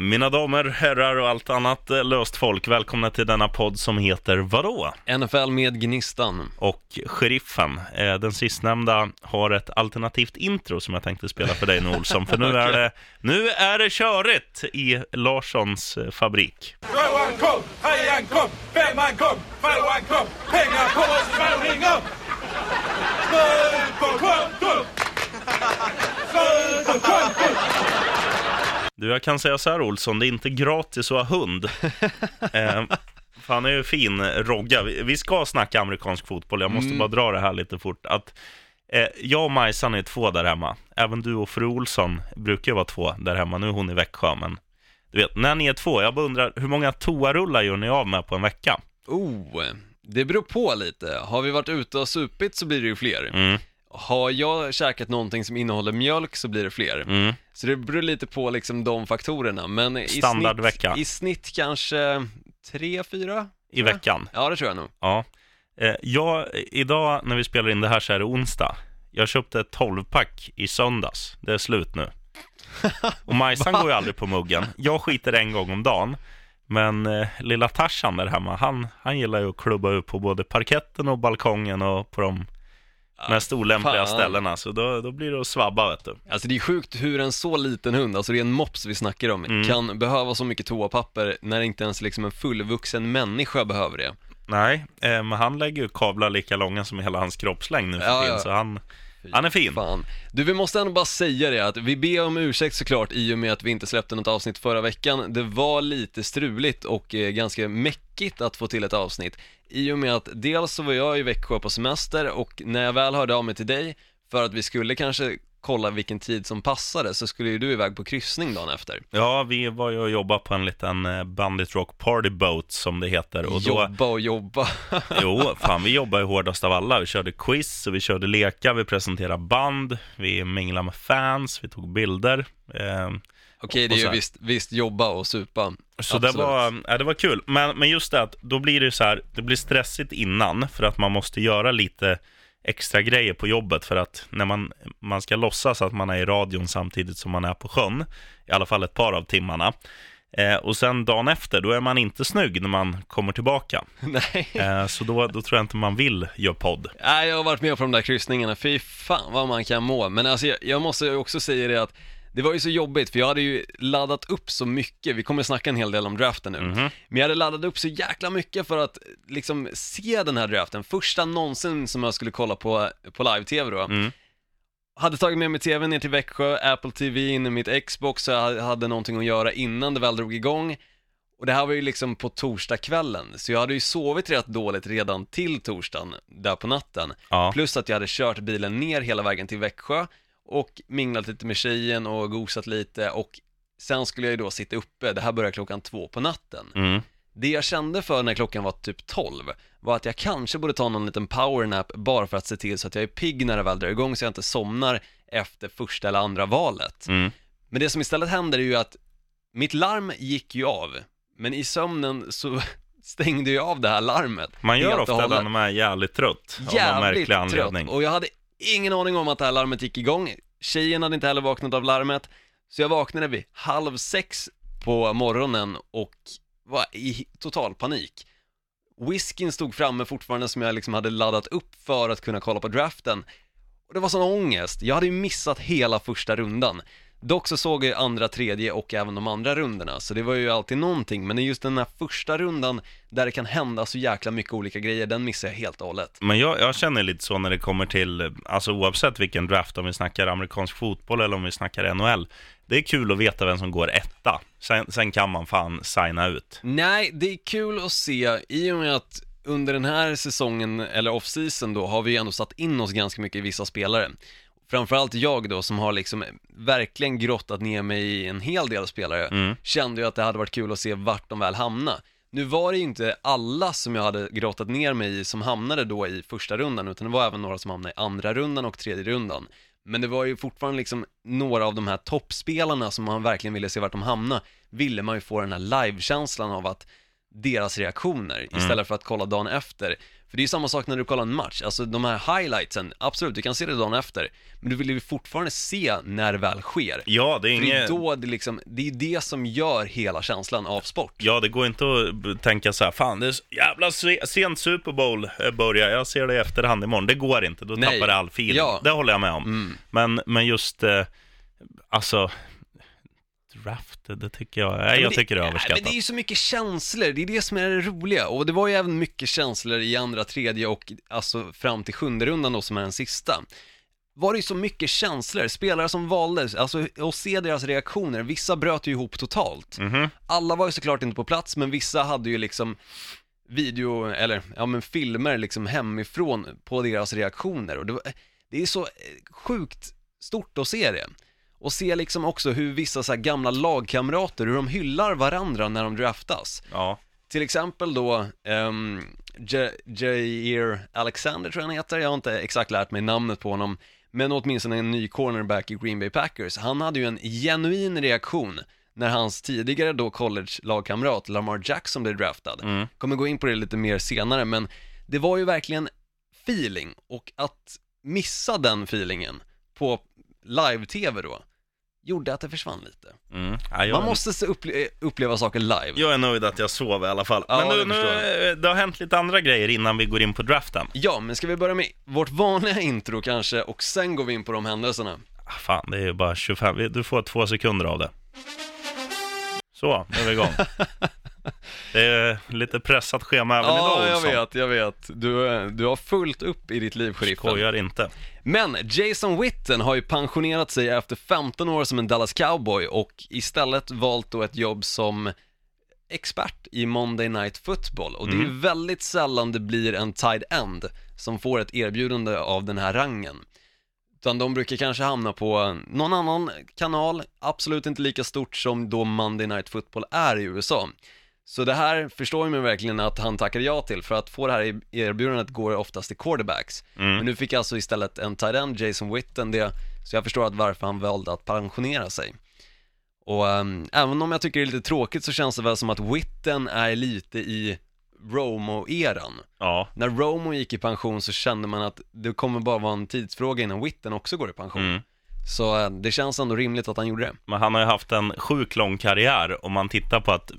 Mina damer, herrar och allt annat eh, löst folk, välkomna till denna podd som heter vadå? NFL med Gnistan. Och Sheriffen, eh, den sistnämnda, har ett alternativt intro som jag tänkte spela för dig nu Olsson, för nu är det, nu är det körigt i Larssons eh, fabrik. Tvåan kom, trean kom, femman kom, tvåan kom, pengar på oss tvåningar! Slut på kontot! Slut på kontot! Du, jag kan säga så här Olsson, det är inte gratis att ha hund. eh, fan är ju fin Rogga. Vi, vi ska snacka amerikansk fotboll, jag måste bara dra det här lite fort. Att, eh, jag och Majsan är två där hemma. Även du och fru Olsson brukar ju vara två där hemma. Nu är hon i Växjö, men du vet, när ni är två, jag bara undrar, hur många toarullar gör ni av med på en vecka? Oh, det beror på lite. Har vi varit ute och supit så blir det ju fler. Mm, Har jag käkat någonting som innehåller mjölk så blir det fler. mm. Så det beror lite på liksom de faktorerna. Men i Standardvecka. snitt, i snitt kanske tre, fyra? I veckan? Ja, det tror jag nog. Ja. Eh, jag, idag när vi spelar in det här så är det onsdag. Jag köpte ett 12-pack i söndags. Det är slut nu. Och Majsan går ju aldrig på muggen. Jag skiter en gång om dagen. Men eh, lilla Tarzan där hemma, han, han gillar ju att klubba upp på både parketten och balkongen och på de mest olämpliga fan. ställena. Så då, då blir det att svabba, vet du. Alltså det är sjukt hur en så liten hund, alltså det är en mops vi snackar om, Mm. kan behöva så mycket toapapper när inte ens liksom en fullvuxen människa behöver det. Nej, eh, men han lägger ju kablar lika långa som hela hans kroppslängd nu för Ja, tiden, ja. så han, han är fin. Fan. Du, vi måste ändå bara säga det att vi ber om ursäkt såklart i och med att vi inte släppte något avsnitt förra veckan. Det var lite struligt och eh, ganska mäckigt att få till ett avsnitt. I och med att dels så var jag i Växjö på semester och när jag väl hörde av mig till dig för att vi skulle kanske kolla vilken tid som passade så skulle ju du iväg på kryssning dagen efter. Ja, vi var ju och jobbade på en liten eh, Bandit Rock Party Boat som det heter. Och då, Jobba och jobba. jo, fan vi jobbar ju hårdast av alla. Vi körde quiz, och vi körde lekar, vi presenterade band, vi minglade med fans, vi tog bilder. Eh, Okej, det är ju visst, visst jobba och supa. så det var, ja, det var kul. Men, men just det att då blir det så här, det blir stressigt innan för att man måste göra lite extra grejer på jobbet för att när man, man ska låtsas att man är i radion samtidigt som man är på sjön, i alla fall ett par av timmarna. Eh, och sen dagen efter, då är man inte snygg när man kommer tillbaka. Nej. Eh, så då, då tror jag inte man vill göra podd. Nej, jag har varit med på de där kryssningarna, fy fan vad man kan må. Men alltså jag, jag måste också säga det att det var ju så jobbigt för jag hade ju laddat upp så mycket, vi kommer snacka en hel del om draften nu. Men jag hade laddat upp så jäkla mycket för att liksom se den här draften, första någonsin som jag skulle kolla på, på live-tv då. Mm. Hade tagit med mig tvn ner till Växjö, Apple TV in i mitt Xbox, så jag hade någonting att göra innan det väl drog igång. Och det här var ju liksom på torsdagskvällen, så jag hade ju sovit rätt dåligt redan till torsdagen, där på natten. Ja. Plus att jag hade kört bilen ner hela vägen till Växjö och minglat lite med tjejen och gosat lite och sen skulle jag ju då sitta uppe, det här började klockan två på natten. Mm. Det jag kände för när klockan var typ 12 var att jag kanske borde ta någon liten powernap bara för att se till så att jag är pigg när det väl drar igång så jag inte somnar efter första eller andra valet. Mm. Men det som istället händer är ju att mitt larm gick ju av, men i sömnen så stängde jag av det här larmet. Man gör ofta det när man är jävligt trött, av någon Jävligt märklig anledning. trött och jag hade ingen aning om att det här larmet gick igång. Tjejen hade inte heller vaknat av larmet, så jag vaknade vid halv sex på morgonen och var i total panik. Whiskyn stod framme fortfarande som jag liksom hade laddat upp för att kunna kolla på draften. Och det var sån ångest, jag hade ju missat hela första rundan. Dock så såg jag andra, tredje och även de andra rundorna, så det var ju alltid någonting. Men just den här första rundan, där det kan hända så jäkla mycket olika grejer, den missade jag helt och hållet. Men jag, jag känner lite så när det kommer till, alltså oavsett vilken draft, om vi snackar amerikansk fotboll eller om vi snackar NHL. Det är kul att veta vem som går etta. Sen, sen kan man fan signa ut. Nej, det är kul att se i och med att under den här säsongen, eller off-season då, har vi ju ändå satt in oss ganska mycket i vissa spelare. Framförallt jag då som har liksom verkligen grottat ner mig i en hel del spelare, Mm. kände ju att det hade varit kul att se vart de väl hamnar. Nu var det ju inte alla som jag hade grottat ner mig i som hamnade då i första rundan, utan det var även några som hamnade i andra rundan och tredje rundan. Men det var ju fortfarande liksom några av de här toppspelarna som man verkligen ville se vart de hamnade, ville man ju få den här live-känslan av att deras reaktioner Mm. istället för att kolla dagen efter. För det är ju samma sak när du kollar en match, alltså de här highlightsen, absolut, du kan se det dagen efter, men du vill ju fortfarande se när det väl sker. Ja, det är För det är inget... då det liksom, det är det som gör hela känslan av sport. Ja, det går inte att tänka så här, fan det är så jävla se- sent Super Bowl eh, börjar, jag ser det i efterhand imorgon. Det går inte, då Nej. tappar det all feeling. Ja. Mm. Det håller jag med om. Men, men just, eh, alltså, draft, det tycker jag, nej, jag tycker det är överskattat. Men det är ju så mycket känslor, det är det som är det roliga. Och det var ju även mycket känslor i andra, tredje och alltså fram till sjunde rundan då som är den sista. Var det ju så mycket känslor, spelare som valdes, alltså att se deras reaktioner, vissa bröt ju ihop totalt. Mhm. Alla var ju såklart inte på plats, men vissa hade ju liksom video, eller ja men filmer liksom hemifrån på deras reaktioner och det, var, det är så eh, sjukt stort att se det. Och se liksom också hur vissa så här gamla lagkamrater, hur de hyllar varandra när de draftas. Ja, Till exempel då, um, Jair Alexander tror jag han heter, jag har inte exakt lärt mig namnet på honom, men åtminstone en ny cornerback i Green Bay Packers. Han hade ju en genuin reaktion när hans tidigare då college-lagkamrat Lamar Jackson blev draftad. Mm. Kommer gå in på det lite mer senare, men det var ju verkligen feeling och att missa den feelingen på live-tv då, gjorde att det försvann lite. mm. ja jag, Man måste upple- uppleva saker live. jag är nöjd att jag sov i alla fall. Ja, men nu, nu, eh, det har hänt lite andra grejer innan vi går in på draften. Ja, men ska vi börja med vårt vanliga intro kanske och sen går vi in på de händelserna? Ah, Fan, det är ju bara 25, vi- du får två sekunder av det. Så, nu är vi igång. Det är lite pressat schema även idag Ja, jag vet, jag vet. Du, du har fullt upp i ditt liv, sheriffen. Skojar inte. Men Jason Witten har ju pensionerat sig efter 15 år som en Dallas Cowboy och istället valt då ett jobb som expert i Monday Night Football och det är ju väldigt sällan det blir en tight end som får ett erbjudande av den här rangen. Utan de brukar kanske hamna på någon annan kanal, absolut inte lika stort som då Monday Night Football är i USA. Så det här förstår jag mig verkligen att han tackade ja till, för att få det här erbjudandet går oftast till quarterbacks. Mm. Men nu fick alltså istället en tight end, Jason Witten, det, så jag förstår att varför han valde att pensionera sig. Och ehm, även om jag tycker det är lite tråkigt så känns det väl som att Witten är lite i Romo-eran. Ja, När Romo gick i pension så kände man att det kommer bara vara en tidsfråga innan Witten också går i pension. mm. Så eh, det känns ändå rimligt att han gjorde det. men han har ju haft en sjukt lång karriär om man tittar på att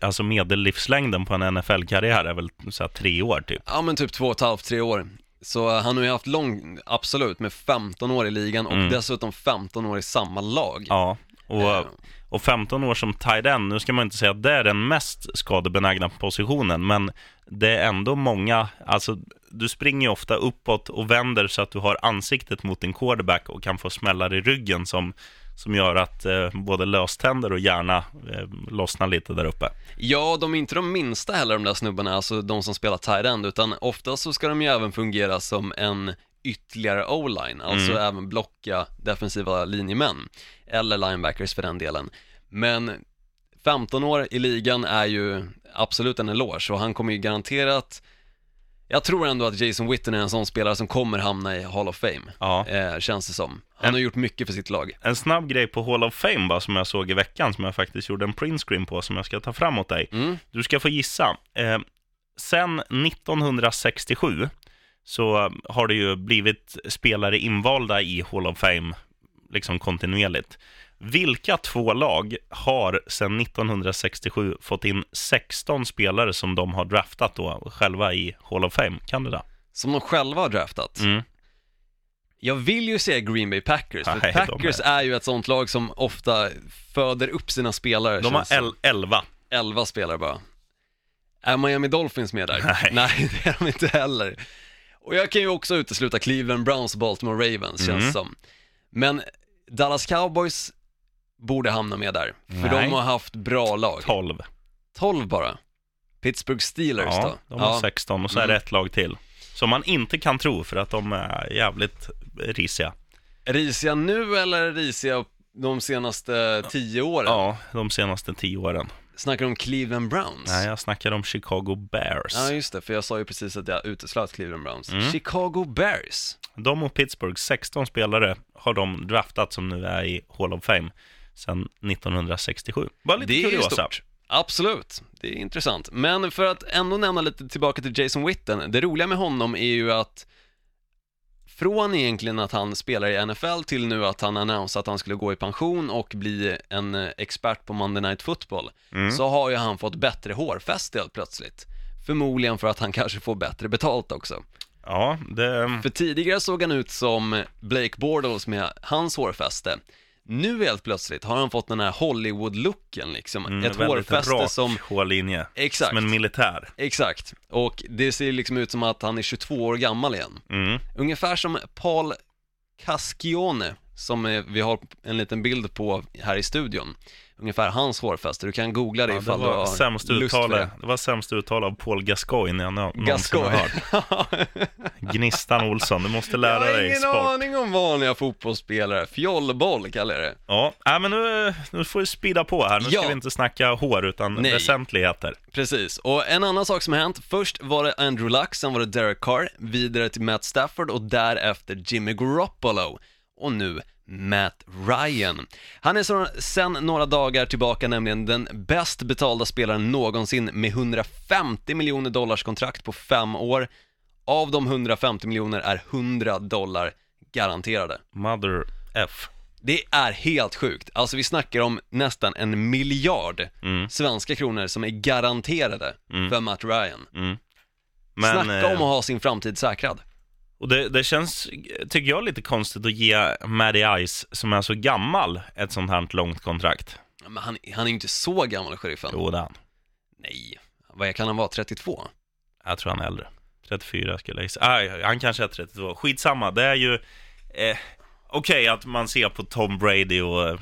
alltså medellivslängden på en NFL-karriär är väl så här tre år typ. Ja men typ två och ett halvt, tre år. Så eh, han har ju haft lång, absolut, med 15 år i ligan och Mm. dessutom 15 år i samma lag. Ja, Eh. och, och 15 år som tight end, nu ska man inte säga att det är den mest skadebenägna positionen, men det är ändå många, alltså du springer ju ofta uppåt och vänder så att du har ansiktet mot din quarterback och kan få smällar i ryggen som, som gör att eh, både löständer och hjärna eh, lossnar lite där uppe. Ja, de är inte de minsta heller de där snubbarna, alltså de som spelar tight end, utan ofta så ska de ju även fungera som en ytterligare o-line, alltså Mm. även blocka defensiva linjemän, eller linebackers för den delen. Men 15 år i ligan är ju absolut en eloge och han kommer ju garanterat jag tror ändå att Jason Witten är en sån spelare som kommer hamna i Hall of Fame, Ja. eh, känns det som. Han har gjort mycket för sitt lag. En snabb grej på Hall of Fame bara, som jag såg i veckan, som jag faktiskt gjorde en printscreen på, som jag ska ta fram åt dig. Mm. Du ska få gissa. Eh, sen 1967 så har det ju blivit spelare invalda i Hall of Fame liksom kontinuerligt. Vilka två lag har sedan 1967 fått in 16 spelare som de har draftat då själva i Hall of Fame? Kan du det? Som de själva har draftat. Mm. Jag vill ju säga Green Bay Packers, för Nej, Packers är... ju ett sånt lag som ofta föder upp sina spelare. De har el- 11. 11 spelare bara. Är Miami Dolphins med där? Nej. det är de inte heller. Och jag kan ju också utesluta Cleveland Browns och Baltimore Ravens, känns Mm. det som. Men Dallas Cowboys borde hamna med där, för Nej. de har haft bra lag. 12. 12 bara. Pittsburgh Steelers Ja, då? de har 16 och så är det Mm. ett lag till. Som man inte kan tro för att de är jävligt risiga. Risiga nu eller risiga de senaste 10 åren? Ja, de senaste tio åren. Snackar du om Cleveland Browns? Nej, jag snackar om Chicago Bears. Ja, just det, för jag sa ju precis att jag uteslöt Cleveland Browns. Mm. Chicago Bears. De och Pittsburgh, 16 spelare har de draftat som nu är i Hall of Fame sedan 1967. Bara lite Det är kuriosa. stort. Absolut, det är intressant. Men för att ändå nämna lite tillbaka till Jason Witten, det roliga med honom är ju att från egentligen att han spelar i NFL till nu att han annonsade att han skulle gå i pension och bli en expert på Monday Night Football, Mm. så har ju han fått bättre hårfäste helt plötsligt. Förmodligen för att han kanske får bättre betalt också. Ja, det... För tidigare såg han ut som Blake Bortles med hans hårfäste. Nu helt plötsligt har han fått den här Hollywood-looken liksom, Mm, ett hårfäste rak som hårlinje. Exakt. Som en militär. Exakt, och det ser liksom ut som att han är 22 år gammal igen. Mm. Ungefär som Paul Cascione, som vi har en liten bild på här i studion. Ungefär hans hårfäste, du kan googla det Ja, det ifall du var har sämst lust för uttal, det. det var sämst uttal av Paul Gascoigne jag nå- någonsin har Gascoigne. hört. Gnistan Olsson, du måste Jag lära har dig ingen sport. aning om vanliga fotbollsspelare, fjollboll kallar jag det. Ja, äh, men nu, nu får vi speeda på här. Nu Ja. ska vi inte snacka hår, utan Nej. väsentligheter. Precis, och en annan sak som har hänt, först var det Andrew Luck, sen var det Derek Carr, vidare till Matt Stafford och därefter Jimmy Garoppolo. Och nu Matt Ryan. Han är sen några dagar tillbaka nämligen den bäst betalda spelaren någonsin med 150 miljoner dollars kontrakt på fem år. Av de 150 miljoner är 100 dollar garanterade. Mother F. Det är helt sjukt. Alltså vi snackar om nästan en miljard Mm. svenska kronor som är garanterade Mm. för Matt Ryan. Mm. Men, Snacka om att eh, ha sin framtid säkrad. Och det, det känns, tycker jag, lite konstigt att ge Matty Ice, som är så gammal, ett sånt här långt kontrakt. Men han, han är ju inte så gammal, sheriffen. Jo, det är han. Nej, vad kan han vara, 32? Jag tror han är äldre. 34 skulle jag gissa. Ah, han kanske är 32. Skitsamma, det är ju... Eh, Okej att man ser på Tom Brady och,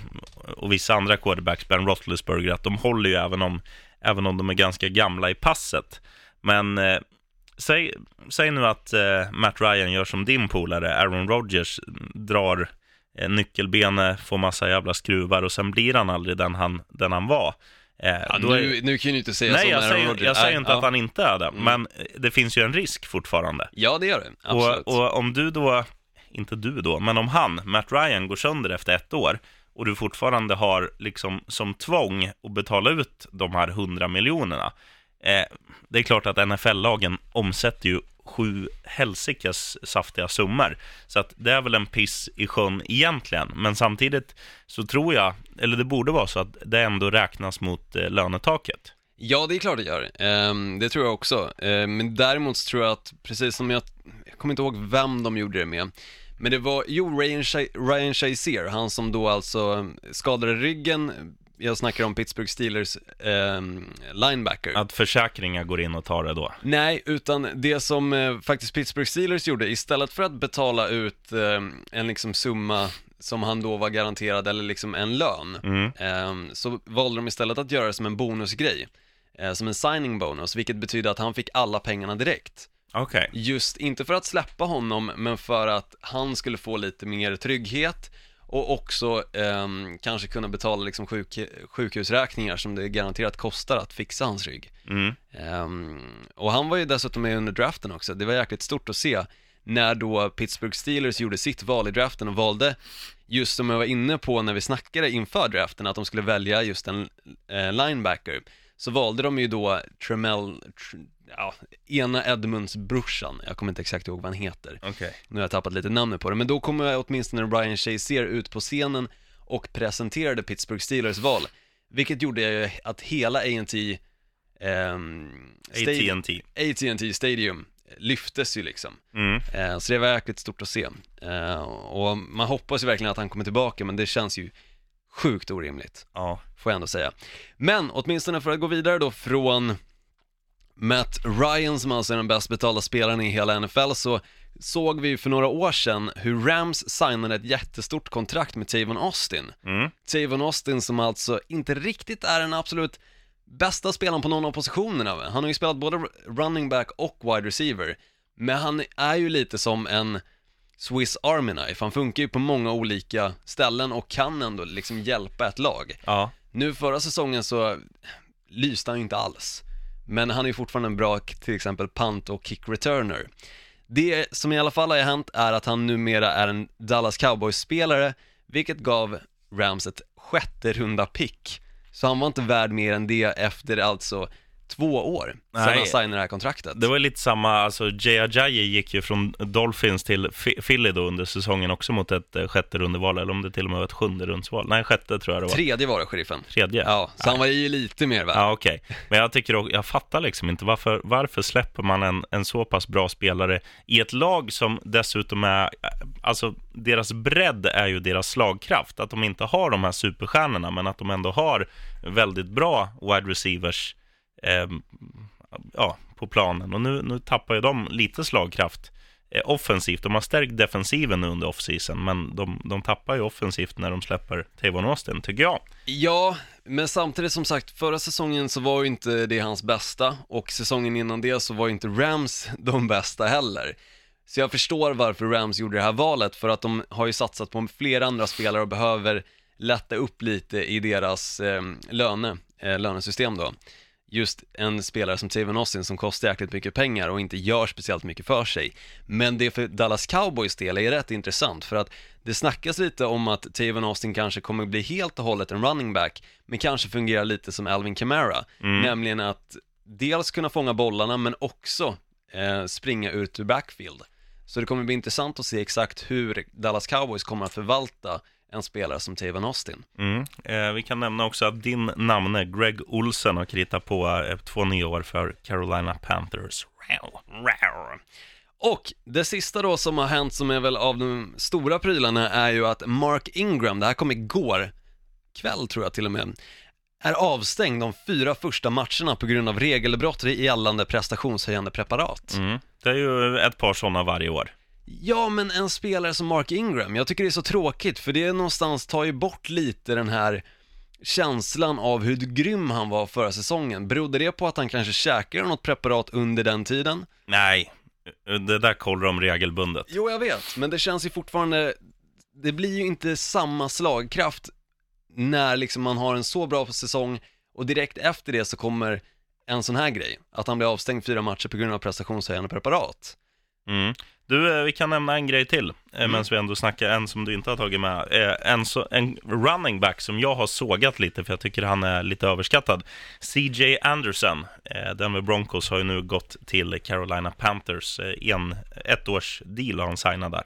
och vissa andra quarterbacks, Ben Roethlisberger, att de håller ju även om, även om de är ganska gamla i passet. Men eh, säg, säg nu att eh, Matt Ryan gör som din polare, Aaron Rodgers, drar eh, nyckelbenet, får massa jävla skruvar och sen blir han aldrig den han, den han var. Eh, Ja, då är- nu, nu kan ju inte säga Nej, jag säger, Rodgers. jag säger inte ja. att han inte är det, Mm. men det finns ju en risk fortfarande. Ja, det gör det. Absolut. Och, och om du då, inte du då, men om han, Matt Ryan, går sönder efter ett år och du fortfarande har liksom som tvång att betala ut de här 100 miljonerna. Eh, det är klart att NFL-lagen omsätter ju sju helsikes saftiga summor. Så att det är väl en piss i sjön egentligen. Men samtidigt så tror jag, eller det borde vara så att det ändå räknas mot eh, lönetaket. Ja, det är klart det gör. Ehm, det tror jag också. Ehm, men däremot så tror jag att, precis som jag, jag kommer inte ihåg vem de gjorde det med, men det var, jo, Ryan, Ryan Shazier, han som då alltså skadade ryggen, jag snackar om Pittsburgh Steelers ehm, linebacker. Att försäkringar går in och tar det då. Nej, utan det som eh, faktiskt Pittsburgh Steelers gjorde, istället för att betala ut eh, en liksom summa som han då var garanterad, eller liksom en lön, Mm. eh, så valde de istället att göra det som en bonusgrej, eh, som en signing bonus, vilket betyder att han fick alla pengarna direkt. Okej. Just, inte för att släppa honom, men för att han skulle få lite mer trygghet och också ehm, kanske kunna betala liksom sjuk, sjukhusräkningar som det garanterat kostar att fixa hans rygg. Mm. Ehm, och han var ju dessutom med under draften också, det var jäkligt stort att se när då Pittsburgh Steelers gjorde sitt val i draften och valde, just som jag var inne på när vi snackade inför draften, att de skulle välja just en eh, linebacker, så valde de ju då Tremel, tr, ja, ena Edmunds brorsan, jag kommer inte exakt ihåg vad han heter, Okej. nu har jag tappat lite namnet på det, men då kommer åtminstone Ryan Shazier ut på scenen och presenterade Pittsburgh Steelers val, vilket gjorde att hela A&T ehm, AT&T. AT&T Stadium lyftes ju liksom. Mm. Eh, så det var jäkligt stort att se. Eh, och man hoppas ju verkligen att han kommer tillbaka, men det känns ju sjukt orimligt, Ja. får jag ändå säga. Men åtminstone för att gå vidare då från Matt Ryan som alltså är den bäst betalda spelaren i hela NFL så såg vi för några år sedan hur Rams signade ett jättestort kontrakt med Tavon Austin. Mm. Tavon Austin som alltså inte riktigt är den absolut bästa spelaren på någon av positionerna. Han har ju spelat både running back och wide receiver, men han är ju lite som en Swiss Army Knife. Han funkar ju på många olika ställen och kan ändå liksom hjälpa ett lag. Ja. Nu förra säsongen så lyste han ju inte alls, men han är ju fortfarande en bra till exempel punt och kick returner. Det som i alla fall har hänt är att han numera är en Dallas Cowboys-spelare, vilket gav Rams ett sjätte runda pick Så han var inte värd mer än det efter alltså två år sedan Nej. han signade det här kontraktet. Det var lite samma, alltså Jay Ajayi gick ju från Dolphins till Philly då under säsongen också mot ett eh, sjätte rundeval, eller om det till och med var ett sjunde rundsval. Nej, sjätte tror jag det var. Tredje var det, sheriffen. Tredje? Ja, så han var ju lite mer värd. Ja, okej. Men jag tycker också, jag fattar liksom inte varför, varför släpper man en, en så pass bra spelare i ett lag som dessutom är, alltså deras bredd är ju deras slagkraft. Att de inte har de här superstjärnorna, men att de ändå har väldigt bra wide receivers eh, ja, på planen. Och nu, nu tappar ju de lite slagkraft eh, offensivt. De har stärkt defensiven nu under offseason, men de, de tappar ju offensivt när de släpper Tavon Austin, tycker jag. Ja, men samtidigt som sagt, förra säsongen så var ju inte det hans bästa och säsongen innan det så var ju inte Rams de bästa heller. Så jag förstår varför Rams gjorde det här valet, för att de har ju satsat på flera andra spelare och behöver lätta upp lite i deras eh, löne, eh, lönesystem då. Just en spelare som Taven Austin som kostar jäkligt mycket pengar och inte gör speciellt mycket för sig. Men det för Dallas Cowboys del är rätt intressant för att det snackas lite om att Taven Austin kanske kommer bli helt och hållet en running back, men kanske fungerar lite som Alvin Kamara, nämligen att dels kunna fånga bollarna men också eh, springa ut ur backfield. Så det kommer bli intressant att se exakt hur Dallas Cowboys kommer att förvalta en spelare som Taven Austin. Mm. Eh, vi kan nämna också att din namne, Greg Olsen, har kritat på eh, två nya år för Carolina Panthers. Och det sista då som har hänt som är väl av de stora prylarna är ju att Mark Ingram, det här kom igår kväll tror jag till och med, är avstängd de fyra första matcherna på grund av regelbrott i gällande prestationshöjande preparat. Mm. Det är ju ett par sådana varje år. Ja, men en spelare som Mark Ingram, jag tycker det är så tråkigt för det är någonstans tar ju bort lite den här känslan av hur grym han var förra säsongen. Berodde det på att han kanske käkade något preparat under den tiden? Nej, det där kollar de regelbundet. Jo, jag vet, men det känns ju fortfarande, det blir ju inte samma slagkraft när liksom man har en så bra säsong och direkt efter det så kommer en sån här grej, att han blir avstängd fyra matcher på grund av prestationshöjande preparat. Mm. Du, eh, vi kan nämna en grej till, mm. medan vi ändå snackar en som du inte har tagit med. Eh, En, så, en running back som jag har sågat lite, för jag tycker han är lite överskattad. CJ Anderson, eh, Denver Broncos, har ju nu gått till Carolina Panthers. Eh, En ettårs deal har han signat där.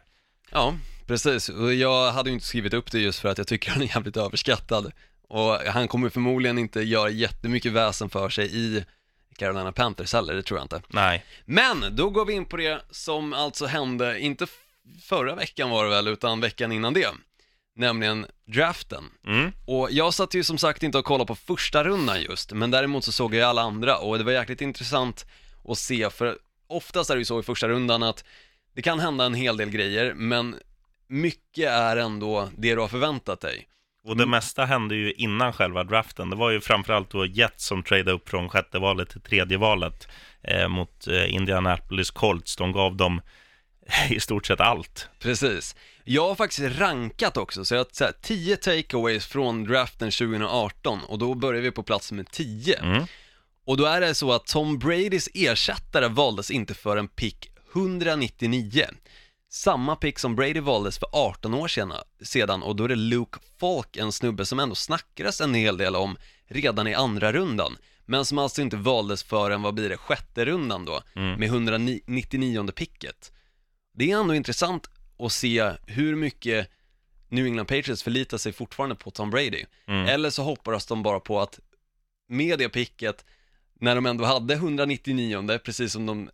Ja, precis. Och jag hade ju inte skrivit upp det just för att jag tycker han är jävligt överskattad. Och han kommer förmodligen inte göra jättemycket väsen för sig i Carolina Panthers heller, det tror jag inte. Nej, Men då går vi in på det som alltså hände, inte förra veckan var det väl, utan veckan innan det. Nämligen draften. mm. Och jag satt ju som sagt inte och kollade på första rundan just, men däremot så såg jag alla andra och det var jäkligt intressant att se, för oftast är det ju så i första rundan att det kan hända en hel del grejer, men mycket är ändå det du har förväntat dig. Och det mesta hände ju innan själva draften. Det var ju framförallt då Jets som tradade upp från sjätte valet till tredje valet eh, mot eh, Indianapolis Colts. De gav dem i stort sett allt. Precis. Jag har faktiskt rankat också, så jag har så här, 10 takeaways från draften 2018 och då börjar vi på plats med 10. Mm. Och då är det så att Tom Bradys ersättare valdes inte för en pick 199. Samma pick som Brady valdes för 18 år sedan, och då är det Luke Falk, en snubbe som ändå snackades en hel del om redan i andra rundan. Men som alltså inte valdes förrän, vad blir det, sjätte rundan då, med 199 picket. Det är ändå intressant att se hur mycket New England Patriots förlitar sig fortfarande på Tom Brady. Eller så hoppas de bara på att med det picket, när de ändå hade 199, precis som de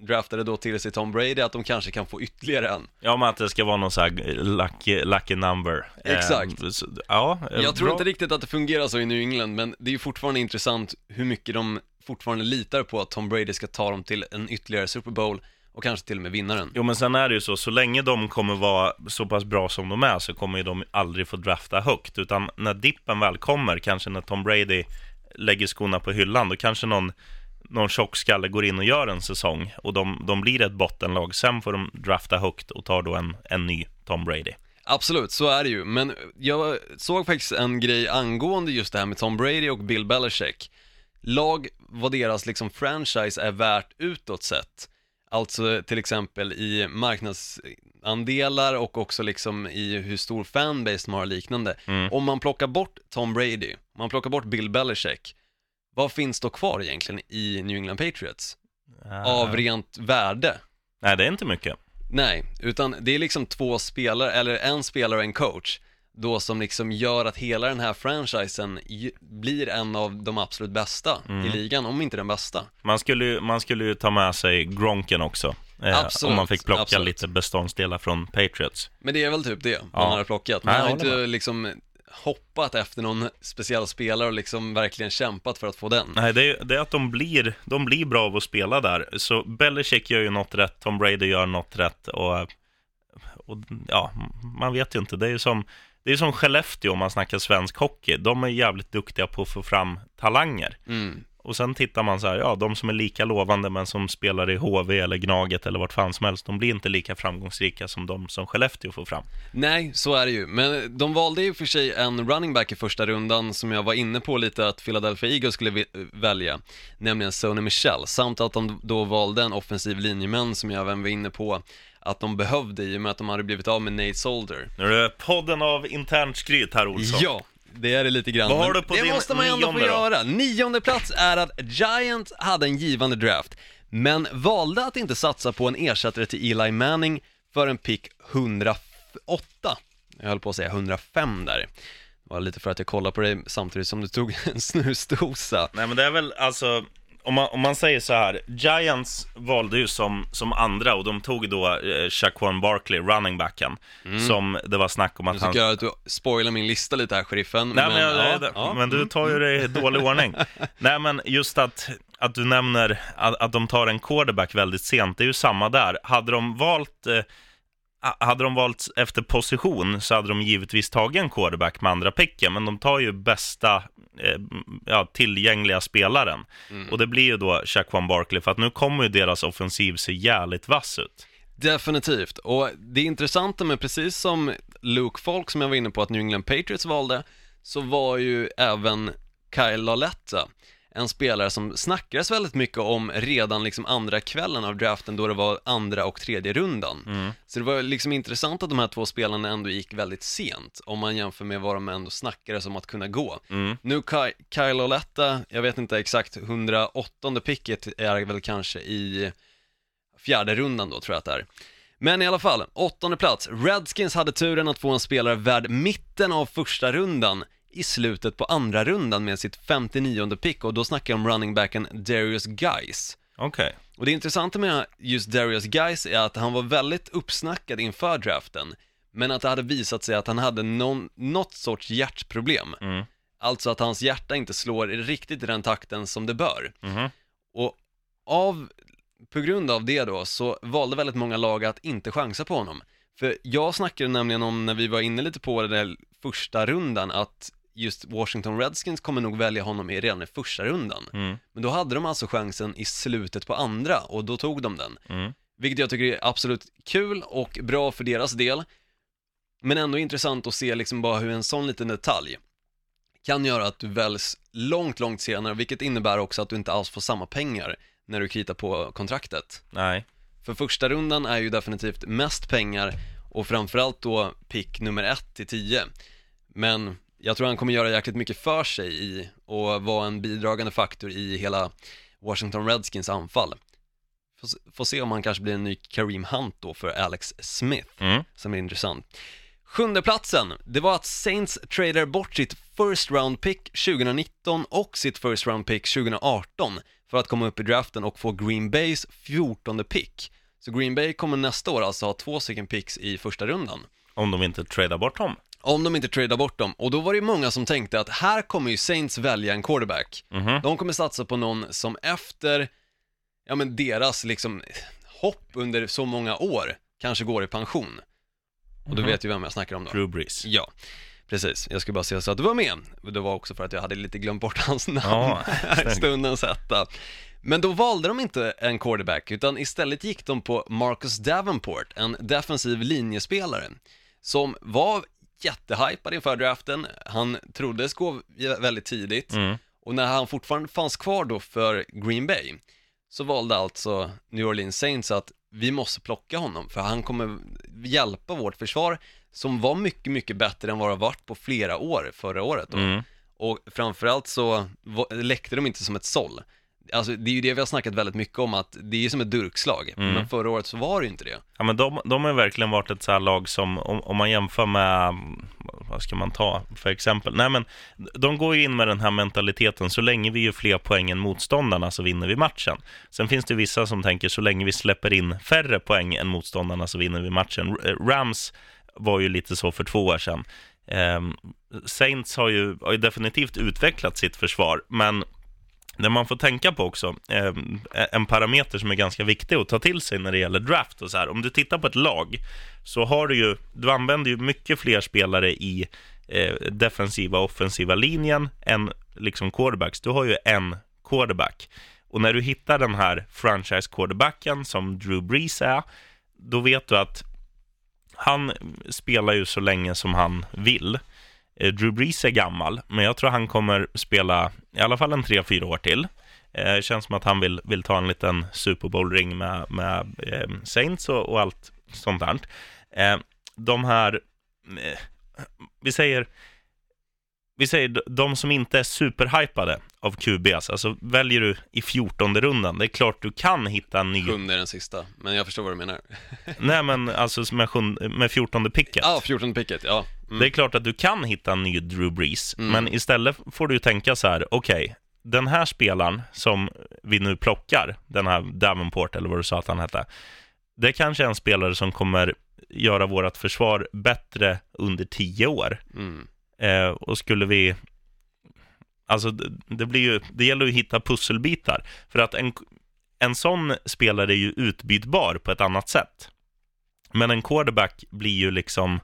draftade då till sig Tom Brady, att de kanske kan få ytterligare en. Ja, men att det ska vara någon sån här lucky, lucky number. Exakt. Eh, så, ja, eh, Jag tror bra. inte riktigt att det fungerar så i New England, men det är ju fortfarande intressant hur mycket de fortfarande litar på att Tom Brady ska ta dem till en ytterligare Super Bowl och kanske till och med vinna den. Jo, men sen är det ju så, så länge de kommer vara så pass bra som de är så kommer ju de aldrig få drafta högt, utan när dippen väl kommer, kanske när Tom Brady lägger skorna på hyllan, då kanske någon, någon tjockskalle går in och gör en säsong och de, de blir ett bottenlag, sen får de drafta högt och tar då en, en ny Tom Brady. Absolut, så är det ju, men jag såg faktiskt en grej angående just det här med Tom Brady och Bill Belichick. Lag, vad deras liksom franchise är värt utåt sett. Alltså till exempel i marknadsandelar och också liksom i hur stor fanbase de har och liknande. Mm. Om man plockar bort Tom Brady, om man plockar bort Bill Belichick, vad finns då kvar egentligen i New England Patriots? Av rent värde? Nej, det är inte mycket. Nej, utan det är liksom två spelare, eller en spelare och en coach, då som liksom gör att hela den här franchisen blir en av de absolut bästa Mm. i ligan, om inte den bästa. Man skulle, ju, man skulle ju ta med sig Gronken också. Eh, Absolut, om man fick plocka absolut. lite beståndsdelar från Patriots. Men det är väl typ det man Ja. har plockat. Nej, Man har jag inte liksom hoppat efter någon speciell spelare och liksom verkligen kämpat för att få den. Nej, det är, det är att de blir, de blir bra av att spela där. Så Belichick gör ju något rätt, Tom Brady gör något rätt och, och ja, man vet ju inte. Det är ju som, det är som Skellefteå om man snackar svensk hockey. De är jävligt duktiga på att få fram talanger. Mm. Och sen tittar man så här, ja, de som är lika lovande men som spelar i HV eller Gnaget eller vart fan som helst, de blir inte lika framgångsrika som de som Skellefteå får fram. Nej, så är det ju. Men de valde ju för sig en running back i första rundan som jag var inne på lite att Philadelphia Eagles skulle välja, nämligen Sony Michel, samt att de då valde en offensiv linjeman som jag även var inne på att de behövde i och med att de hade blivit av med Nate Solder. Nu är det podden av internt skryt här Olsson. Ja, det är det lite grann. Vad har du på det din måste man ju ändå få nionde då? göra. Nionde plats är att Giants hade en givande draft, men valde att inte satsa på en ersättare till Eli Manning för en pick 108. Jag höll på att säga 105 där. Det var lite för att jag kollade på dig samtidigt som du tog en snusdosa. Nej men det är väl alltså, om man, om man säger så här, Giants valde ju som, som andra och de tog då eh, Shaquan Barkley, running backen, som det var snack om Nu att han... tycker jag att du spoilar min lista lite här, sheriffen. Nej, men, jag, ja, det- ja. men du tar ju det i dålig ordning. Nej men just att, att du nämner att, att de tar en quarterback väldigt sent, det är ju samma där. Hade de valt eh, hade de valt efter position så hade de givetvis tagit en quarterback med andra picken, men de tar ju bästa eh, ja, tillgängliga spelaren. Och det blir ju då Shaquan Barkley, för att nu kommer ju deras offensiv se jävligt vass ut. Definitivt, och det intressanta med precis som Luke Falk som jag var inne på att New England Patriots valde, så var ju även Kyle Lauletta en spelare som snackades väldigt mycket om redan liksom andra kvällen av draften då det var andra och tredje rundan. Så det var liksom intressant att de här två spelarna ändå gick väldigt sent om man jämför med vad de ändå snackades om att kunna gå. Mm. Nu Ky- Kyle Lauletta, jag vet inte exakt, 108 picket är väl kanske i fjärde rundan då tror jag att det är. Men i alla fall, åttonde plats. Redskins hade turen att få en spelare värd mitten av första rundan i slutet på andra rundan med sitt 59 pick och då snackar jag om running backen Darius Guys. Okej. Och det intressanta med just Darius Guys är att han var väldigt uppsnackad inför draften, men att det hade visat sig att han hade någon, något sorts hjärtproblem. Mm. Alltså att hans hjärta inte slår riktigt i den takten som det bör. Mhm. Och av, på grund av det då, så valde väldigt många lag att inte chansa på honom. För jag snackade nämligen om, när vi var inne lite på den där första rundan, att just Washington Redskins kommer nog välja honom i redan i första rundan. Mm. Men då hade de alltså chansen i slutet på andra och då tog de den. Mm. Vilket jag tycker är absolut kul och bra för deras del. Men ändå intressant att se liksom bara hur en sån liten detalj kan göra att du väljs långt, långt senare, vilket innebär också att du inte alls får samma pengar när du kritar på kontraktet. Nej. För första rundan är ju definitivt mest pengar och framförallt då pick nummer 1 till 10. Men jag tror han kommer göra jäkligt mycket för sig i och vara en bidragande faktor i hela Washington Redskins anfall. Får, se- får se om han kanske blir en ny Kareem Hunt då för Alex Smith, Mm. som är intressant. Sjunde platsen, det var att Saints tradar bort sitt first round pick 2019 och sitt first round pick 2018 för att komma upp i draften och få Green Bays 14 pick. Så Green Bay kommer nästa år alltså ha två stycken picks i första rundan. Om de inte tradar bort dem. Om de inte tradar bort dem. Och då var det ju många som tänkte att här kommer ju Saints välja en quarterback. Mhm. De kommer satsa på någon som efter, ja men deras liksom hopp under så många år kanske går i pension. Och du Mhm. vet ju vem jag snackar om då. Drew Brees. Ja, precis. Jag skulle bara säga så att du var med. Det var också för att jag hade lite glömt bort hans namn Ja, här i stundens hetta. Men då valde de inte en quarterback, utan istället gick de på Marcus Davenport, en defensiv linjespelare, som var jättehypad inför draften. Han troddes gå väldigt tidigt, Mm. och när han fortfarande fanns kvar då för Green Bay, så valde alltså New Orleans Saints att vi måste plocka honom för han kommer hjälpa vårt försvar som var mycket, mycket bättre än vad det har varit på flera år förra året då. Mm. Och framförallt så läckte de inte som ett såll. Alltså det är ju det vi har snackat väldigt mycket om att det är ju som ett durkslag, Mm. men förra året så var det ju inte det. Ja, men de, de har ju verkligen varit ett så här lag som, om, om man jämför med, vad ska man ta för exempel? Nej, men de går ju in med den här mentaliteten, så länge vi gör fler poäng än motståndarna så vinner vi matchen. Sen finns det vissa som tänker, så länge vi släpper in färre poäng än motståndarna så vinner vi matchen. Eh, Rams var ju lite så för två år sedan. Ehm, Saints har ju, har ju definitivt utvecklat sitt försvar, men det man får tänka på också, eh, en parameter som är ganska viktig att ta till sig när det gäller draft och så här. Om du tittar på ett lag så har du ju, du använder ju mycket fler spelare i eh, defensiva och offensiva linjen än liksom quarterbacks. Du har ju en quarterback. Och när du hittar den här franchise quarterbacken som Drew Brees är, då vet du att han spelar ju så länge som han vill. Eh, Drew Brees är gammal, men jag tror han kommer spela i alla fall en tre, fyra år till. Eh, känns som att han vill, vill ta en liten Super Bowl-ring med, med eh, Saints och, och allt sånt där. Eh, de här, eh, vi säger, vi säger de som inte är superhypade av QBs, alltså väljer du i 14 rundan, det är klart du kan hitta en ny, Sjunde är den sista, men jag förstår vad du menar. nej men alltså med, sjunde, med 14 picket. Ja, 14 picket, ja. Mm. Det är klart att du kan hitta en ny Drew Brees, Mm. men istället får du ju tänka så här, okej, den här spelaren som vi nu plockar, den här Davenport eller vad du sa att han hette, det kanske är en spelare som kommer göra vårt försvar bättre under tio år. Mm. Eh, och skulle vi, alltså det, det blir ju, det gäller ju att hitta pusselbitar, för att en, en sån spelare är ju utbytbar på ett annat sätt. Men en quarterback blir ju liksom,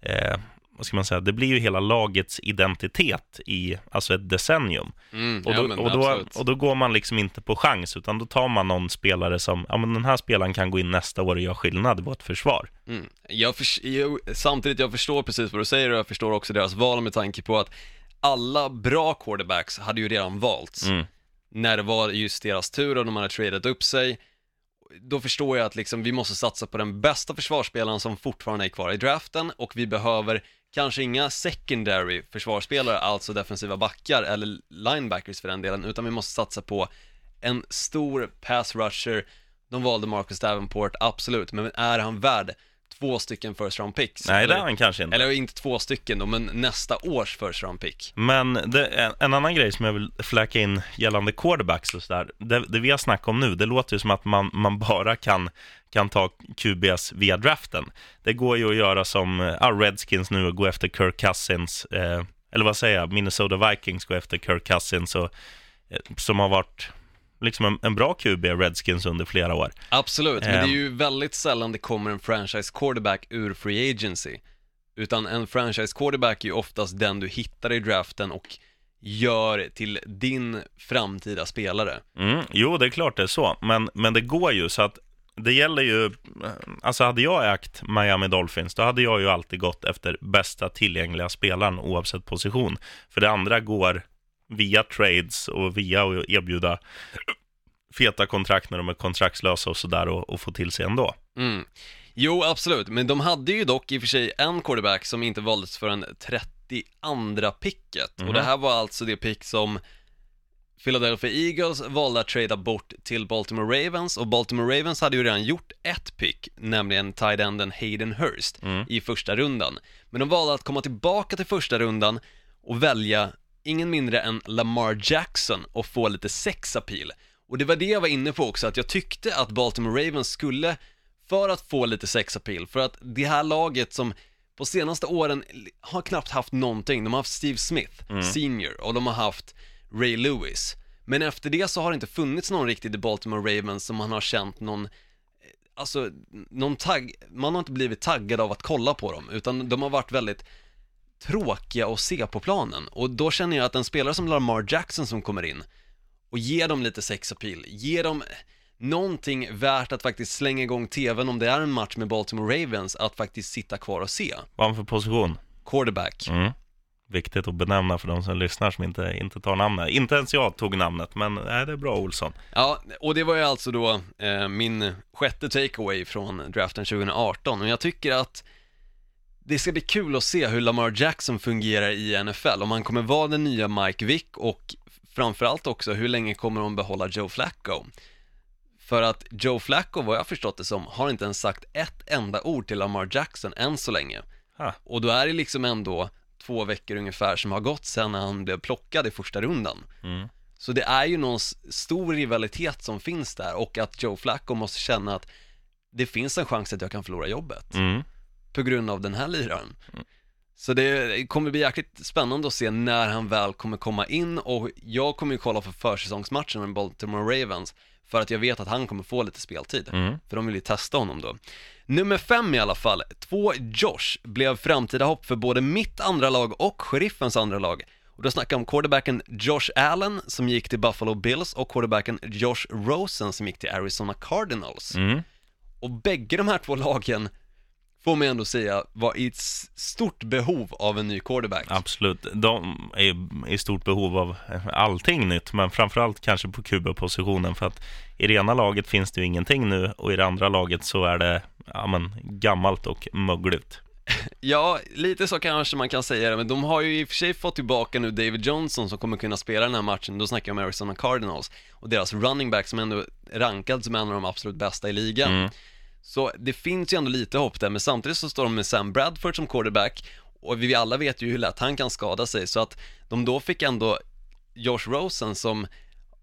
eh, vad ska man säga, det blir ju hela lagets identitet i, alltså ett decennium. Mm. Och ja, då, men och, då, och då går man liksom inte på chans, utan då tar man någon spelare som, ja men den här spelaren kan gå in nästa år och göra skillnad i vårt försvar. Mm. Jag förs- jag, samtidigt, jag förstår precis vad du säger och jag förstår också deras val med tanke på att alla bra quarterbacks hade ju redan valts Mm. när det var just deras tur och de hade tradat upp sig. Då förstår jag att liksom vi måste satsa på den bästa försvarsspelaren som fortfarande är kvar i draften och vi behöver kanske inga secondary försvarsspelare, alltså defensiva backar eller linebackers för den delen, utan vi måste satsa på en stor pass rusher. De valde Marcus Davenport, absolut, men är han värd två stycken first round picks? Nej, det eller, är han kanske inte. eller inte två stycken då, men nästa års first round pick. Men det, en, en annan grej som jag vill fläka in gällande quarterbacks och sådär, det, det vi har snackat om nu, det låter ju som att man, man bara kan, kan ta QBs via draften. Det går ju att göra som ja, Redskins nu och gå efter Kirk Cousins, eh, eller vad säger jag, Minnesota Vikings går efter Kirk Cousins, och, eh, som har varit liksom en, en bra QB, Redskins, under flera år. Absolut, men det är Ehm. ju väldigt sällan det kommer en franchise quarterback ur free agency. Utan en franchise quarterback är ju oftast den du hittar i draften och gör till din framtida spelare. Mm, jo, det är klart det är så, men, men det går ju så att det gäller ju, alltså hade jag ägt Miami Dolphins, då hade jag ju alltid gått efter bästa tillgängliga spelaren oavsett position. För det andra går via trades och via att erbjuda feta kontrakt när de är kontraktslösa och sådär och, och få till sig ändå. Mm. Jo, absolut, men de hade ju dock i och för sig en quarterback som inte valdes för en 32 picket. Mhm. Och det här var alltså det pick som Philadelphia Eagles valde att trada bort till Baltimore Ravens och Baltimore Ravens hade ju redan gjort ett pick, nämligen tight enden Hayden Hurst Mm. i första rundan. Men de valde att komma tillbaka till första rundan och välja ingen mindre än Lamar Jackson och få lite sexappeal. Och det var det jag var inne på också, att jag tyckte att Baltimore Ravens skulle, för att få lite sexappeal, för att det här laget som på senaste åren har knappt haft någonting, de har haft Steve Smith, senior, och de har haft Ray Lewis. Men efter det så har det inte funnits någon riktigt i Baltimore Ravens som man har känt någon Alltså, någon tagg, man har inte blivit taggad av att kolla på dem, utan de har varit väldigt tråkiga att se på planen. Och då känner jag att en spelare som Lamar Jackson som kommer in och ger dem lite sexappeal, ger dem någonting värt att faktiskt slänga igång tvn om det är en match med Baltimore Ravens, att faktiskt sitta kvar och se. Vad har han för position? Quarterback. Mm. Viktigt att benämna för de som lyssnar som inte, inte tar namnet. Inte ens jag tog namnet, men nej, det är bra Olsson. Ja, och det var ju alltså då eh, min sjätte takeaway från draften 2018 och jag tycker att det ska bli kul att se hur Lamar Jackson fungerar i NFL, om han kommer vara den nya Mike Vick och framförallt också hur länge kommer de behålla Joe Flacco? För att Joe Flacco, vad jag förstått det som, har inte ens sagt ett enda ord till Lamar Jackson än så länge. Ha. Och då är det liksom ändå två veckor ungefär som har gått sedan han blev plockad i första rundan. Mm. Så det är ju någon stor rivalitet som finns där och att Joe Flacco måste känna att det finns en chans att jag kan förlora jobbet Mm. på grund av den här liraren. Så det kommer bli jäkligt spännande att se när han väl kommer komma in och jag kommer ju kolla för försäsongsmatchen med Baltimore Ravens för att jag vet att han kommer få lite speltid. Mm. För de vill ju testa honom då. Nummer fem i alla fall, två Josh blev framtida hopp för både mitt andra lag och sheriffens andra lag. Och då snackar jag om quarterbacken Josh Allen som gick till Buffalo Bills och quarterbacken Josh Rosen som gick till Arizona Cardinals. Mm. Och bägge de här två lagen får man ändå säga var i ett stort behov av en ny quarterback. Absolut. De är i stort behov av allting nytt, men framförallt kanske på QB-positionen för att i det ena laget finns det ju ingenting nu och i det andra laget så är det ja, men, gammalt och mögligt. Ja, lite så kanske man kan säga det, men de har ju i och för sig fått tillbaka nu David Johnson som kommer kunna spela den här matchen, då snackar jag om Arizona Cardinals och deras running back som ändå rankad som en av de absolut bästa i ligan. Mm. Så det finns ju ändå lite hopp där, men samtidigt så står de med Sam Bradford som quarterback och vi alla vet ju hur lätt han kan skada sig, så att de då fick ändå Josh Rosen som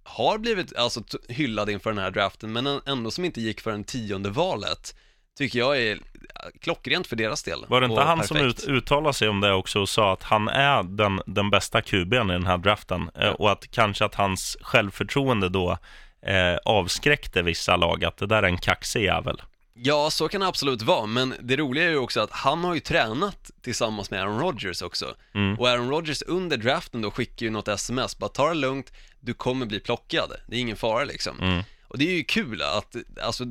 har blivit alltså hyllad inför den här draften, men ändå som inte gick för en tionde valet, tycker jag är ja, klockrent för deras del. Var det inte han som perfekt. ut, uttalade sig om det också och sa att han är den, den bästa QB'n i den här draften eh, och att kanske att hans självförtroende då eh, avskräckte vissa lag, att det där är en kaxig jävel. Ja, så kan det absolut vara, men det roliga är ju också att han har ju tränat tillsammans med Aaron Rodgers också. Mm. Och Aaron Rodgers under draften då skickar ju något sms, bara ta det lugnt, du kommer bli plockad, det är ingen fara liksom. Mm. Och det är ju kul att, alltså,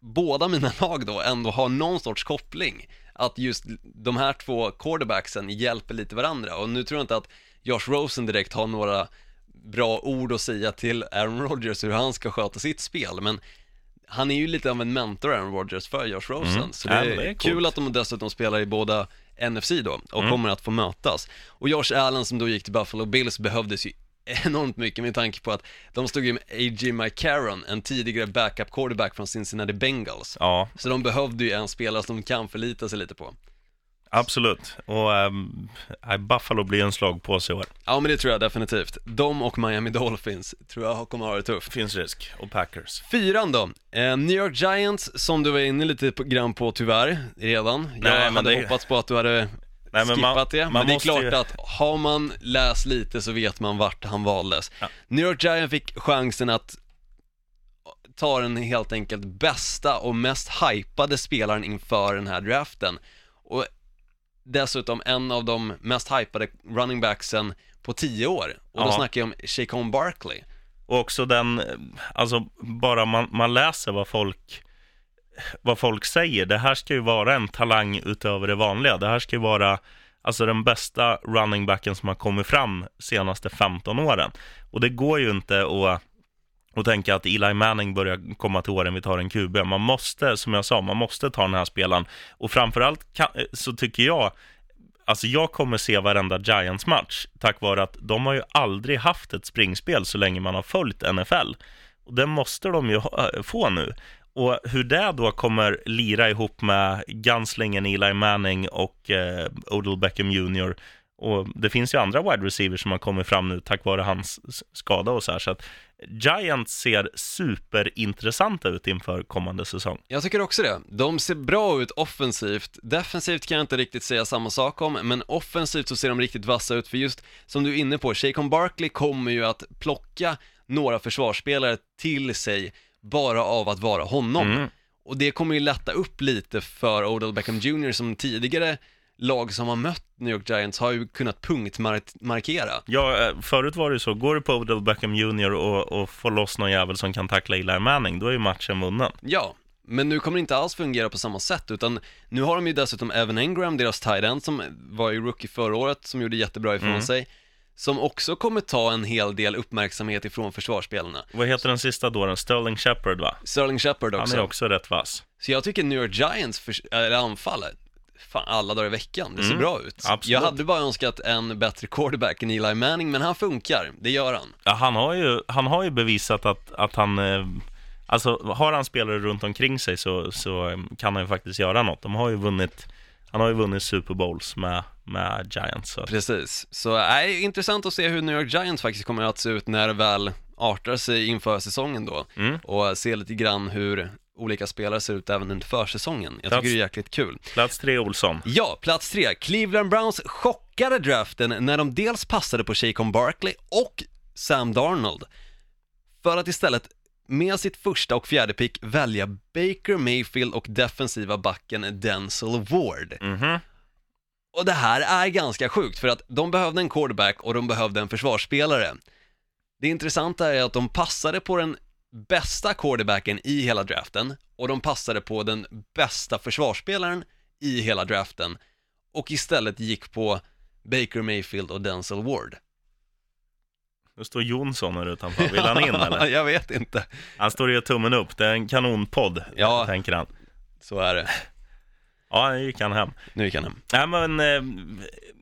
båda mina lag då ändå har någon sorts koppling. Att just de här två quarterbacksen hjälper lite varandra. Och nu tror jag inte att Josh Rosen direkt har några bra ord att säga till Aaron Rodgers hur han ska sköta sitt spel, men han är ju lite av en mentor Aaron Rodgers för Josh Rosen, Mm. så det Ja, är, men det är kul att de dessutom spelar i båda NFC då och Mm. kommer att få mötas. Och Josh Allen som då gick till Buffalo Bills behövdes ju enormt mycket med tanke på att de stod ju med A.J. McCarron, en tidigare backup quarterback från Cincinnati Bengals. Ja, Så de behövde ju en spelare som de kan förlita sig lite på. Absolut. Och nej, Buffalo blir en slag på sig i år. Ja men det tror jag definitivt. De och Miami Dolphins tror jag kommer ha det tufft. Finns risk. Och Packers. Fyran då, eh, New York Giants som du var inne lite på, grann på tyvärr redan. Jag Nej, hade det- hoppats på att du hade Nej, men skippat man- det, man men det är klart ju- att har man läst lite så vet man vart han valdes. Ja. New York Giants fick chansen att ta den helt enkelt bästa och mest hypade spelaren inför den här draften. Och dessutom en av de mest hypade running backsen på tio år. Och då Ja. snackar jag om Shaquan Barkley. Och också den, alltså bara man, man läser vad folk, vad folk säger. Det här ska ju vara en talang utöver det vanliga. Det här ska ju vara alltså den bästa running backen som har kommit fram senaste 15 åren. Och det går ju inte att och tänka att Eli Manning börjar komma till åren vi tar en QB. Man måste, som jag sa, man måste ta den här spelaren. Och framförallt kan, så tycker jag, alltså jag kommer se varenda Giants-match tack vare att de har ju aldrig haft ett springspel så länge man har följt NFL. Och det måste de ju få nu. Och hur det då kommer lira ihop med gunslingen Eli Manning och eh, Odell Beckham Jr. Och det finns ju andra wide receivers som har kommit fram nu tack vare hans skada och så här. Så att Giants ser superintressanta ut inför kommande säsong. Jag tycker också det. De ser bra ut offensivt. Defensivt kan jag inte riktigt säga samma sak om, men offensivt så ser de riktigt vassa ut, för just som du är inne på, Shaquan Barkley kommer ju att plocka några försvarsspelare till sig bara av att vara honom. Mm. Och det kommer ju lätta upp lite för Odell Beckham Jr som tidigare lag som har mött New York Giants har ju kunnat punktmarkera. Ja, eh, förut var det ju så, går du på Odell Beckham Jr och, och får loss någon jävel som kan tackla Eli Manning, då är ju matchen vunnen. Ja, Men nu kommer det inte alls fungera på samma sätt, utan nu har de ju dessutom Evan Engram, deras tight end, som var ju rookie förra året, som gjorde jättebra ifrån Mm. sig, som också kommer ta en hel del uppmärksamhet ifrån försvarsspelarna. Vad heter den sista då? Den Sterling Shepard va? Sterling Shepard Han också. är också rätt vass. Så jag tycker New York Giants eller anfall, fan alla dagar i veckan, det ser Mm, bra ut. absolut. Jag hade bara önskat en bättre quarterback än Eli Manning, men han funkar, det gör han. Ja, han, har ju, han har ju bevisat att, att han... Eh, alltså, har han spelare runt omkring sig så, så eh, kan han ju faktiskt göra något. De har ju vunnit... Han har ju vunnit Super Bowls med, med Giants. Så. Precis, så är intressant att se hur New York Giants faktiskt kommer att se ut när det väl artar sig inför säsongen då. Mm. Och se lite grann hur olika spelare ser ut även under försäsongen. Jag Plats- tycker det är jäkligt kul. Plats tre, Olsson. Ja, plats tre. Cleveland Browns chockade draften när de dels passade på Shaquan Barkley och Sam Darnold. För att istället med sitt första och fjärde pick välja Baker Mayfield och defensiva backen Denzel Ward. Mhm. Och det här är ganska sjukt för att de behövde en quarterback och de behövde en försvarsspelare. Det intressanta är att de passade på den bästa quarterbacken i hela draften och de passade på den bästa försvarsspelaren i hela draften och istället gick på Baker Mayfield och Denzel Ward. Nu står Jonsson här utanför. Vill han in eller? Jag vet inte. Han står och gör tummen upp. Det är en kanonpodd, Ja. tänker han. Så är det. Ja, nu gick han hem. Nu gick han hem. Nej, men... Eh,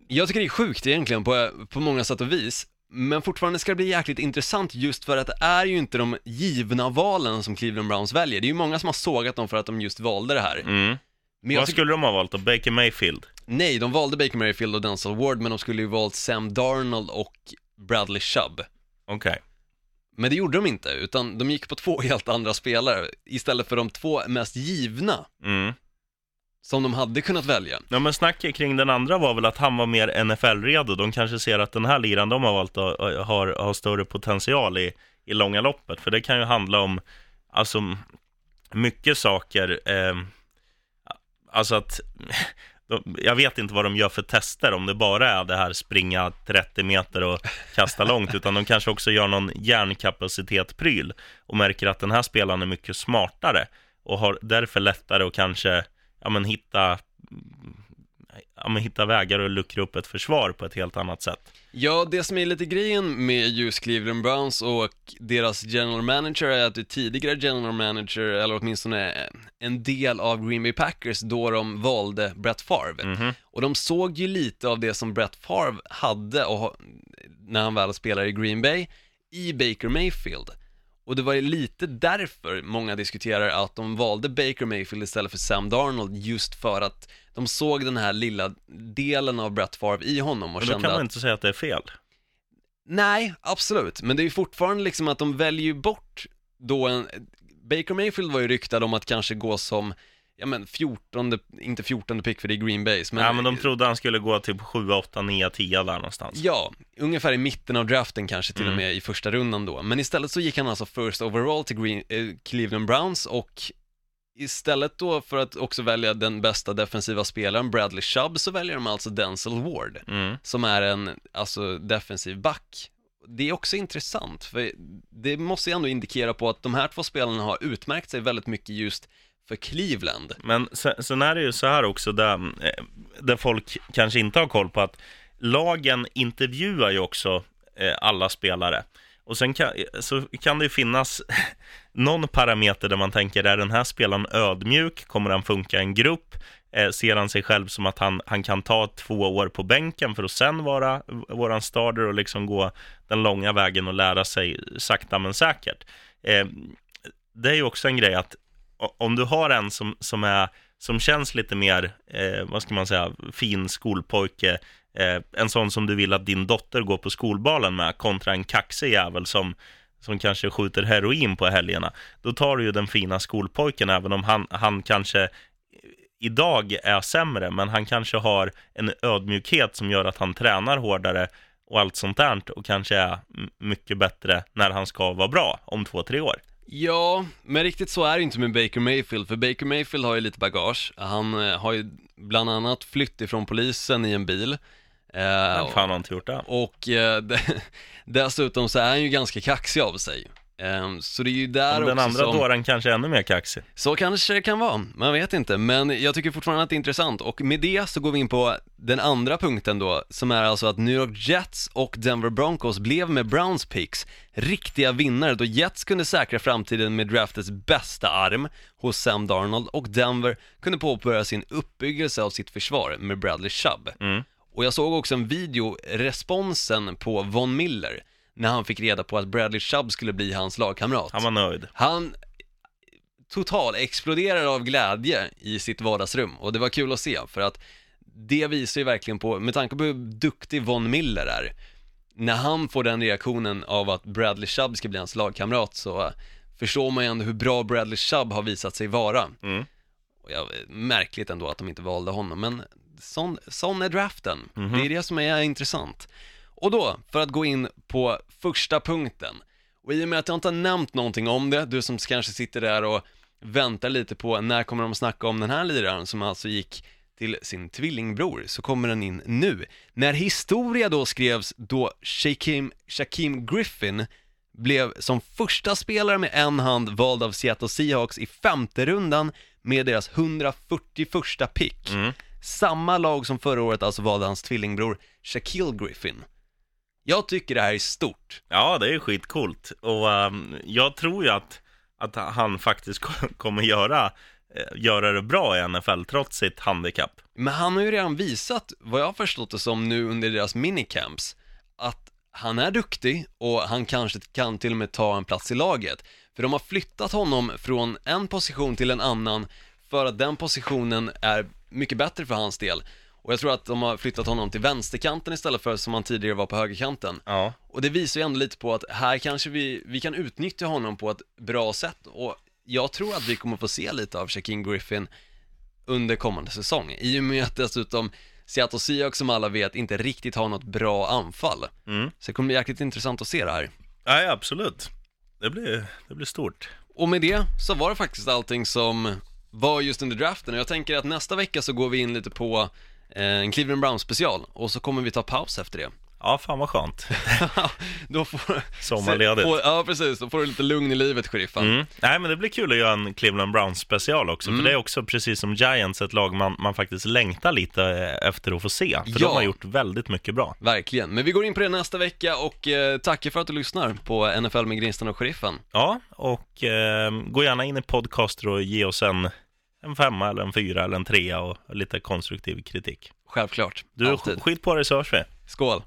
Jag tycker det är sjukt egentligen på, på många sätt och vis, men fortfarande ska det bli jäkligt intressant just för att det är ju inte de givna valen som Cleveland Browns väljer. Det är ju många som har sågat dem för att de just valde det här. mm. Men Vad skulle de ha valt då? Baker Mayfield? nej, de valde Baker Mayfield och Denzel Ward, men de skulle ju valt Sam Darnold och Bradley Chubb. Okej. Men det gjorde de inte, utan de gick på två helt andra spelare istället för de två mest givna Mm. Som de hade kunnat välja. Ja, men snacket kring den andra var väl att han var mer NFL-redo. De kanske ser att den här liran de har valt att- att- har, har större potential i, i långa loppet. För det kan ju handla om, alltså, mycket saker. Eh, alltså att, de, jag vet inte vad de gör för tester, om det bara är det här springa 30 meter och kasta långt, utan de kanske också gör någon hjärnkapacitet-pryl och märker att den här spelaren är mycket smartare och har därför lättare att kanske ja, men hitta, ja, men hitta vägar och luckra upp ett försvar på ett helt annat sätt. Ja, det som är lite grejen med just Cleveland Browns och deras general manager är att det tidigare general manager, eller åtminstone en del av Green Bay Packers, då de valde Brett Favre. Mhm. Och de såg ju lite av det som Brett Favre hade och, när han väl spelade i Green Bay, i Baker Mayfield. Och det var ju lite därför många diskuterar att de valde Baker Mayfield istället för Sam Darnold, just för att de såg den här lilla delen av Brett Favre i honom och Men då kände kan man att inte säga att det är fel. Nej, absolut, men det är ju fortfarande liksom att de väljer bort då en, Baker Mayfield var ju ryktad om att kanske gå som, ja men 14, inte 14 pick för det är Green Base, men, ja, men de trodde han skulle gå typ 7, 8, 9, 10 där någonstans. Ja, ungefär i mitten av draften kanske till och Mm. med i första rundan då, men istället så gick han alltså first overall till Green, eh, Cleveland Browns och istället då för att också välja den bästa defensiva spelaren, Bradley Chubb, så väljer de alltså Denzel Ward. Mm. som är en alltså, defensiv back. Det är också intressant, för det måste ju ändå indikera på att de här två spelarna har utmärkt sig väldigt mycket just för Cleveland. Men sen, sen är det ju så här också, där, eh, där folk kanske inte har koll på att lagen intervjuar ju också eh, alla spelare. Och sen kan, eh, så kan det ju finnas någon parameter där man tänker, är den här spelaren ödmjuk? Kommer han funka i en grupp? Eh, ser han sig själv som att han, han kan ta två år på bänken för att sen vara våran starter och liksom gå den långa vägen och lära sig sakta men säkert? Eh, det är ju också en grej att om du har en som, som, är, som känns lite mer, eh, vad ska man säga, fin skolpojke, eh, en sån som du vill att din dotter går på skolbalen med, kontra en kaxig jävel som, som kanske skjuter heroin på helgerna, då tar du ju den fina skolpojken, även om han, han kanske idag är sämre, men han kanske har en ödmjukhet som gör att han tränar hårdare och allt sånt där och kanske är mycket bättre när han ska vara bra om två, tre år. Ja, men riktigt så är det inte med Baker Mayfield, för Baker Mayfield har ju lite bagage. Han eh, har ju bland annat flytt ifrån polisen i en bil. Eh, Men fan har han inte gjort det? och eh, de- dessutom så är han ju ganska kaxig av sig. Ehm, Så det är ju där Och den också andra som... dåren kanske är ännu mer kaxig. Så kanske det kan vara, man vet inte. Men jag tycker fortfarande att det är intressant och med det så går vi in på den andra punkten då, som är alltså att New York Jets och Denver Broncos blev med Browns picks riktiga vinnare då Jets kunde säkra framtiden med draftets bästa arm hos Sam Darnold och Denver kunde påbörja sin uppbyggelse av sitt försvar med Bradley Chubb. Mm. Och jag såg också en video, responsen på Von Miller, när han fick reda på att Bradley Chubb skulle bli hans lagkamrat. Han var nöjd. Han total exploderar av glädje i sitt vardagsrum och det var kul att se för att det visar ju verkligen på, med tanke på hur duktig Von Miller är, när han får den reaktionen av att Bradley Chubb ska bli hans lagkamrat så förstår man ju ändå hur bra Bradley Chubb har visat sig vara. Mm. Och jag, märkligt ändå att de inte valde honom, men sån, sån är draften. Mhm. Det är det som är intressant. Och då, för att gå in på första punkten, och i och med att jag inte har nämnt någonting om det, du som kanske sitter där och väntar lite på när kommer de att snacka om den här liraren som alltså gick till sin tvillingbror, så kommer den in nu. När historia då skrevs då Shaquem, Shaquem Griffin blev som första spelare med en hand vald av Seattle Seahawks i femte rundan med deras 141 pick. Mm. Samma lag som förra året alltså valde hans tvillingbror Shaquille Griffin. Jag tycker det här är stort. Ja, det är skitcoolt. Och ehm, jag tror ju att, att han faktiskt kommer göra, eh, göra det bra i NFL trots sitt handikapp. Men han har ju redan visat, vad jag har förstått det som nu under deras minicamps, att han är duktig och han kanske kan till och med ta en plats i laget. För de har flyttat honom från en position till en annan för att den positionen är mycket bättre för hans del. Och jag tror att de har flyttat honom till vänsterkanten istället för som han tidigare var på högerkanten. Ja, Och det visar ju ändå lite på att här kanske vi, vi kan utnyttja honom på ett bra sätt och jag tror att vi kommer få se lite av Shaquem Griffin under kommande säsong. I och med att dessutom Seattle Seahawks som alla vet inte riktigt har något bra anfall. mm. Så det kommer bli jäkligt intressant att se det här. ja absolut. Det blir, det blir stort. Och med det så var det faktiskt allting som var just under draften och jag tänker att nästa vecka så går vi in lite på en Cleveland Browns special och så kommer vi ta paus efter det. Ja, fan vad skönt. Då får, Sommarledigt. Får, ja precis, då får du lite lugn i livet sheriffen. Mm. Nej, men det blir kul att göra en Cleveland Browns special också, Mm. för det är också precis som Giants ett lag man, man faktiskt längtar lite eh, efter att få se, för Ja. de har gjort väldigt mycket bra. Verkligen, men vi går in på det nästa vecka och eh, tackar för att du lyssnar på NFL med Grinsten och Sheriffen. Ja, och eh, gå gärna in i podcaster och ge oss en, en femma eller en fyra eller en trea och lite konstruktiv kritik. Självklart, Du, alltid. skit på dig så hörs vi. Skål!